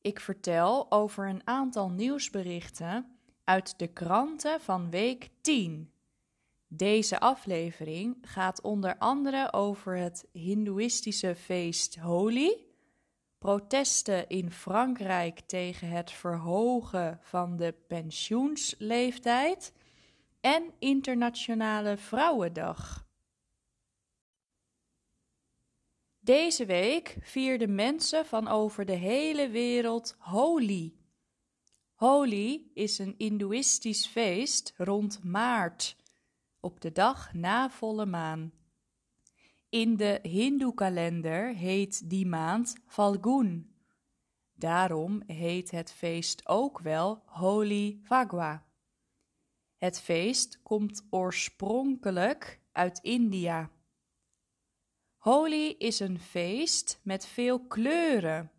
Ik vertel over een aantal nieuwsberichten uit de kranten van week 10. Deze aflevering gaat onder andere over het Hindoeïstische feest Holi, protesten in Frankrijk tegen het verhogen van de pensioensleeftijd en Internationale Vrouwendag. Deze week vierden mensen van over de hele wereld Holi. Holi is een Hindoeïstisch feest rond maart, op de dag na volle maan. In de Hindoe-kalender heet die maand Falgun. Daarom heet het feest ook wel Holi Phagwa. Het feest komt oorspronkelijk uit India. Holi is een feest met veel kleuren.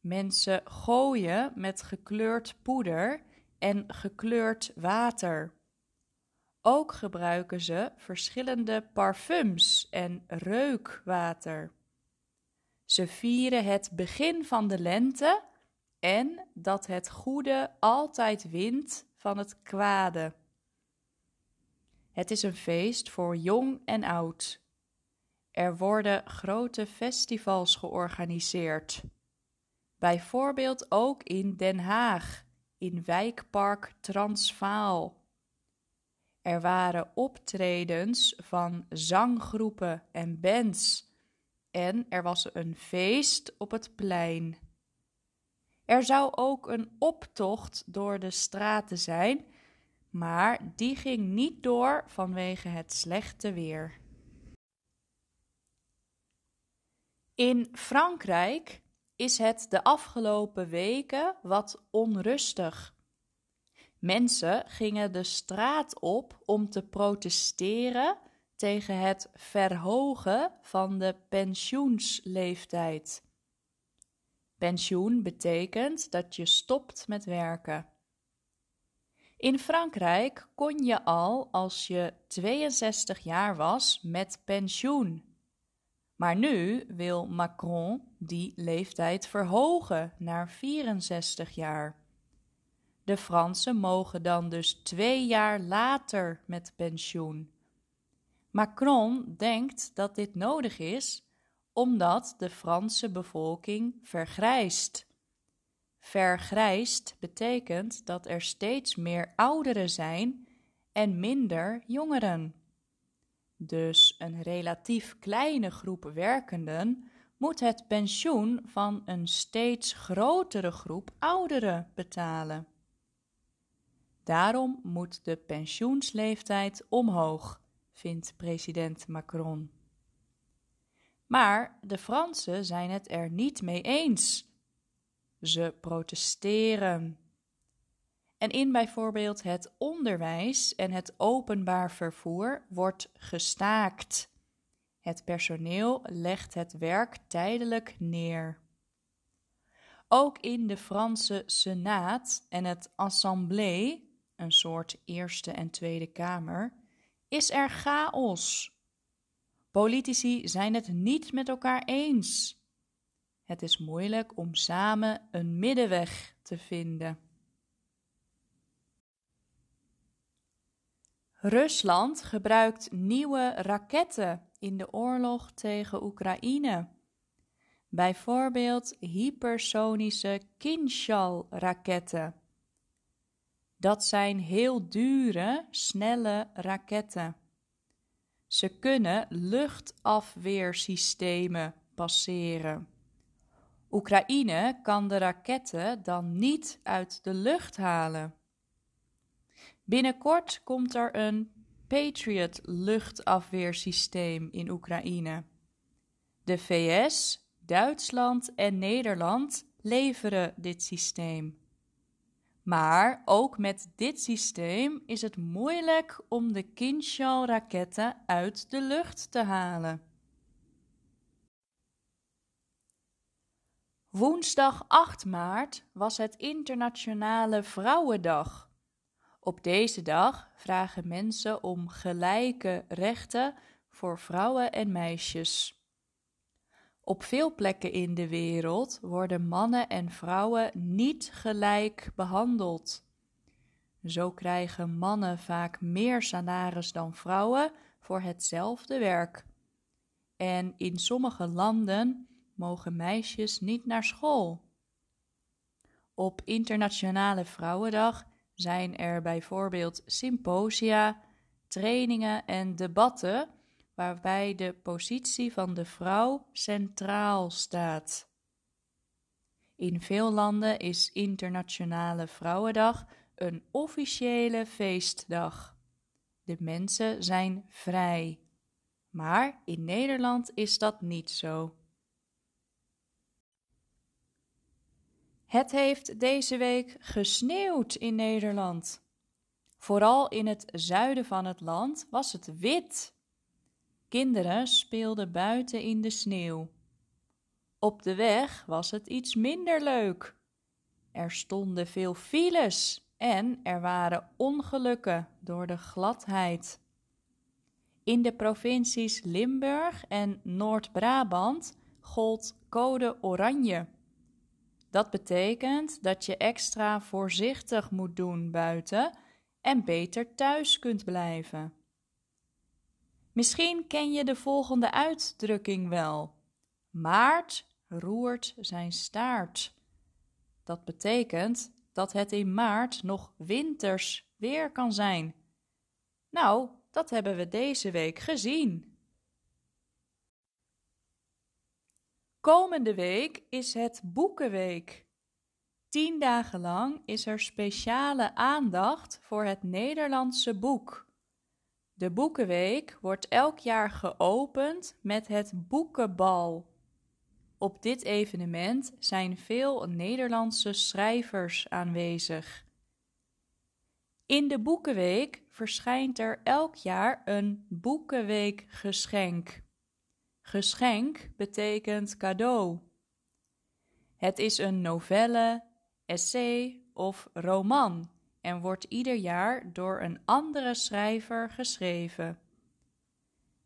Mensen gooien met gekleurd poeder en gekleurd water. Ook gebruiken ze verschillende parfums en reukwater. Ze vieren het begin van de lente en dat het goede altijd wint van het kwade. Het is een feest voor jong en oud. Er worden grote festivals georganiseerd. Bijvoorbeeld ook in Den Haag, in wijkpark Transvaal. Er waren optredens van zanggroepen en bands. En er was een feest op het plein. Er zou ook een optocht door de straten zijn, maar die ging niet door vanwege het slechte weer. In Frankrijk is het de afgelopen weken wat onrustig. Mensen gingen de straat op om te protesteren tegen het verhogen van de pensioensleeftijd. Pensioen betekent dat je stopt met werken. In Frankrijk kon je al als je 62 jaar was met pensioen. Maar nu wil Macron die leeftijd verhogen naar 64 jaar. De Fransen mogen dan dus twee jaar later met pensioen. Macron denkt dat dit nodig is omdat de Franse bevolking vergrijst. Vergrijst betekent dat er steeds meer ouderen zijn en minder jongeren. Dus een relatief kleine groep werkenden moet het pensioen van een steeds grotere groep ouderen betalen. Daarom moet de pensioensleeftijd omhoog, vindt president Macron. Maar de Fransen zijn het er niet mee eens. Ze protesteren. En in bijvoorbeeld het onderwijs en het openbaar vervoer wordt gestaakt. Het personeel legt het werk tijdelijk neer. Ook in de Franse Senaat en het Assemblée, een soort Eerste en Tweede Kamer, is er chaos. Politici zijn het niet met elkaar eens. Het is moeilijk om samen een middenweg te vinden. Rusland gebruikt nieuwe raketten in de oorlog tegen Oekraïne. Bijvoorbeeld hypersonische Kinshal-raketten. Dat zijn heel dure, snelle raketten. Ze kunnen luchtafweersystemen passeren. Oekraïne kan de raketten dan niet uit de lucht halen. Binnenkort komt er een Patriot luchtafweersysteem in Oekraïne. De VS, Duitsland en Nederland leveren dit systeem. Maar ook met dit systeem is het moeilijk om de Kinshal-raketten uit de lucht te halen. Woensdag 8 maart was het Internationale Vrouwendag. Op deze dag vragen mensen om gelijke rechten voor vrouwen en meisjes. Op veel plekken in de wereld worden mannen en vrouwen niet gelijk behandeld. Zo krijgen mannen vaak meer salaris dan vrouwen voor hetzelfde werk. En in sommige landen mogen meisjes niet naar school. Op Internationale Vrouwendag zijn er bijvoorbeeld symposia, trainingen en debatten waarbij de positie van de vrouw centraal staat. In veel landen is Internationale Vrouwendag een officiële feestdag. De mensen zijn vrij. Maar in Nederland is dat niet zo. Het heeft deze week gesneeuwd in Nederland. Vooral in het zuiden van het land was het wit. Kinderen speelden buiten in de sneeuw. Op de weg was het iets minder leuk. Er stonden veel files en er waren ongelukken door de gladheid. In de provincies Limburg en Noord-Brabant gold code oranje. Dat betekent dat je extra voorzichtig moet doen buiten en beter thuis kunt blijven. Misschien ken je de volgende uitdrukking wel. Maart roert zijn staart. Dat betekent dat het in maart nog winters weer kan zijn. Nou, dat hebben we deze week gezien. Komende week is het Boekenweek. Tien dagen lang is er speciale aandacht voor het Nederlandse boek. De Boekenweek wordt elk jaar geopend met het Boekenbal. Op dit evenement zijn veel Nederlandse schrijvers aanwezig. In de Boekenweek verschijnt er elk jaar een Boekenweekgeschenk. Geschenk betekent cadeau. Het is een novelle, essay of roman en wordt ieder jaar door een andere schrijver geschreven.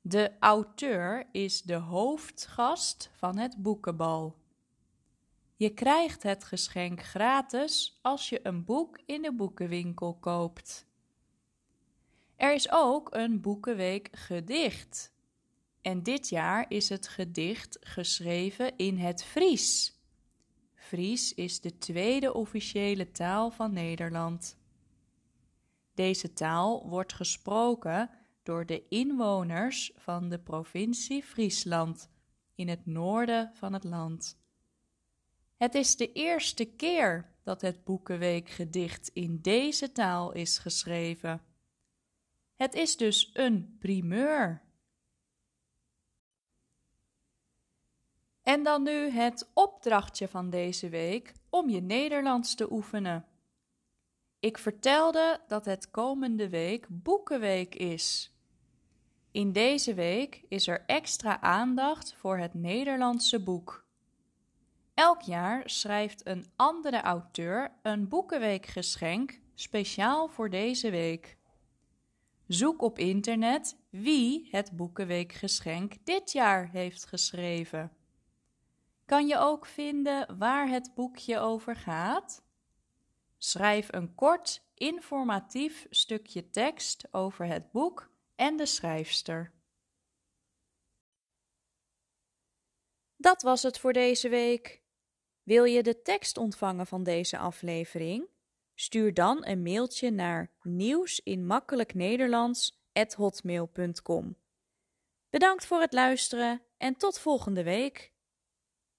De auteur is de hoofdgast van het boekenbal. Je krijgt het geschenk gratis als je een boek in de boekenwinkel koopt. Er is ook een Boekenweek gedicht. En dit jaar is het gedicht geschreven in het Fries. Fries is de tweede officiële taal van Nederland. Deze taal wordt gesproken door de inwoners van de provincie Friesland in het noorden van het land. Het is de eerste keer dat het Boekenweekgedicht in deze taal is geschreven. Het is dus een primeur. En dan nu het opdrachtje van deze week om je Nederlands te oefenen. Ik vertelde dat het komende week Boekenweek is. In deze week is er extra aandacht voor het Nederlandse boek. Elk jaar schrijft een andere auteur een Boekenweekgeschenk speciaal voor deze week. Zoek op internet wie het Boekenweekgeschenk dit jaar heeft geschreven. Kan je ook vinden waar het boekje over gaat? Schrijf een kort, informatief stukje tekst over het boek en de schrijfster. Dat was het voor deze week. Wil je de tekst ontvangen van deze aflevering? Stuur dan een mailtje naar nieuwsinmakkelijknederlands@hotmail.com. Bedankt voor het luisteren en tot volgende week.